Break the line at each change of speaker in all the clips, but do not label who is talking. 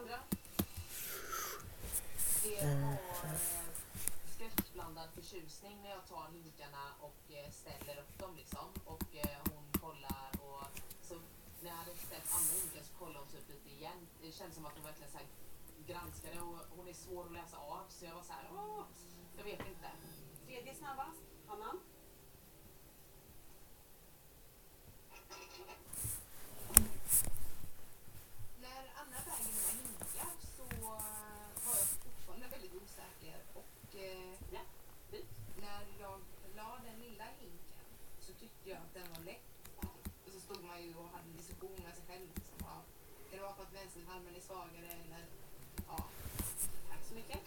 Det var eh, skräckblandad förtjusning när jag tar hinkarna och eh, ställer upp dem liksom. Och eh, hon kollar och så när jag hade ställt andra hinkar så kollade hon typ lite igen. Det kändes som att hon verkligen så granskade och hon är svår att läsa av så jag var så här, åh, jag vet inte.
Tredje snabbast. Annan?
När Anna väger mina hinkar så eh, var jag fortfarande osäker och eh, när jag la den lilla hinken så tyckte jag att den var lätt. Och så stod man ju och hade en diskussion med sig själv. Liksom, ja, kan det vara för att vänsterarmen är svagare eller ja.
Tack så mycket.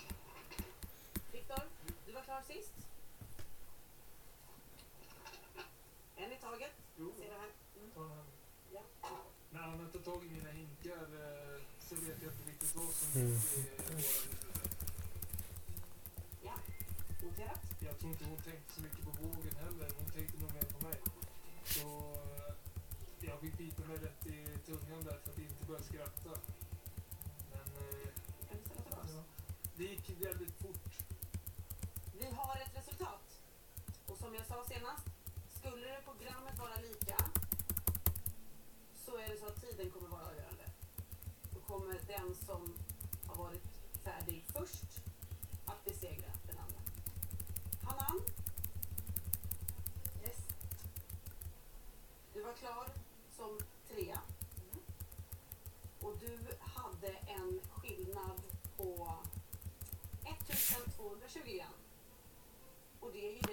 Viktor, du var klar sist. En i taget.
Jo,
Ser du här? Mm. Ja.
När Anna tar tag i mina hinkar eh, så vet jag inte riktigt vad som
Mm.
i våra huvuden. Jag tror inte hon tänkte så mycket på vågen heller. Hon tänkte nog mer på mig. Så eh, jag fick bita mig rätt i tungan där för att inte börja skratta. Men eh, ja, det gick väldigt fort.
Vi har ett resultat. Och som jag sa senast, skulle det på grammet vara lika så är det så att tiden kommer vara avgörande. Då kommer den som har varit färdig först att besegra den andra. Hanan?
Yes.
Du var klar som trea. Och du hade en skillnad på 1221. Och det är ju dig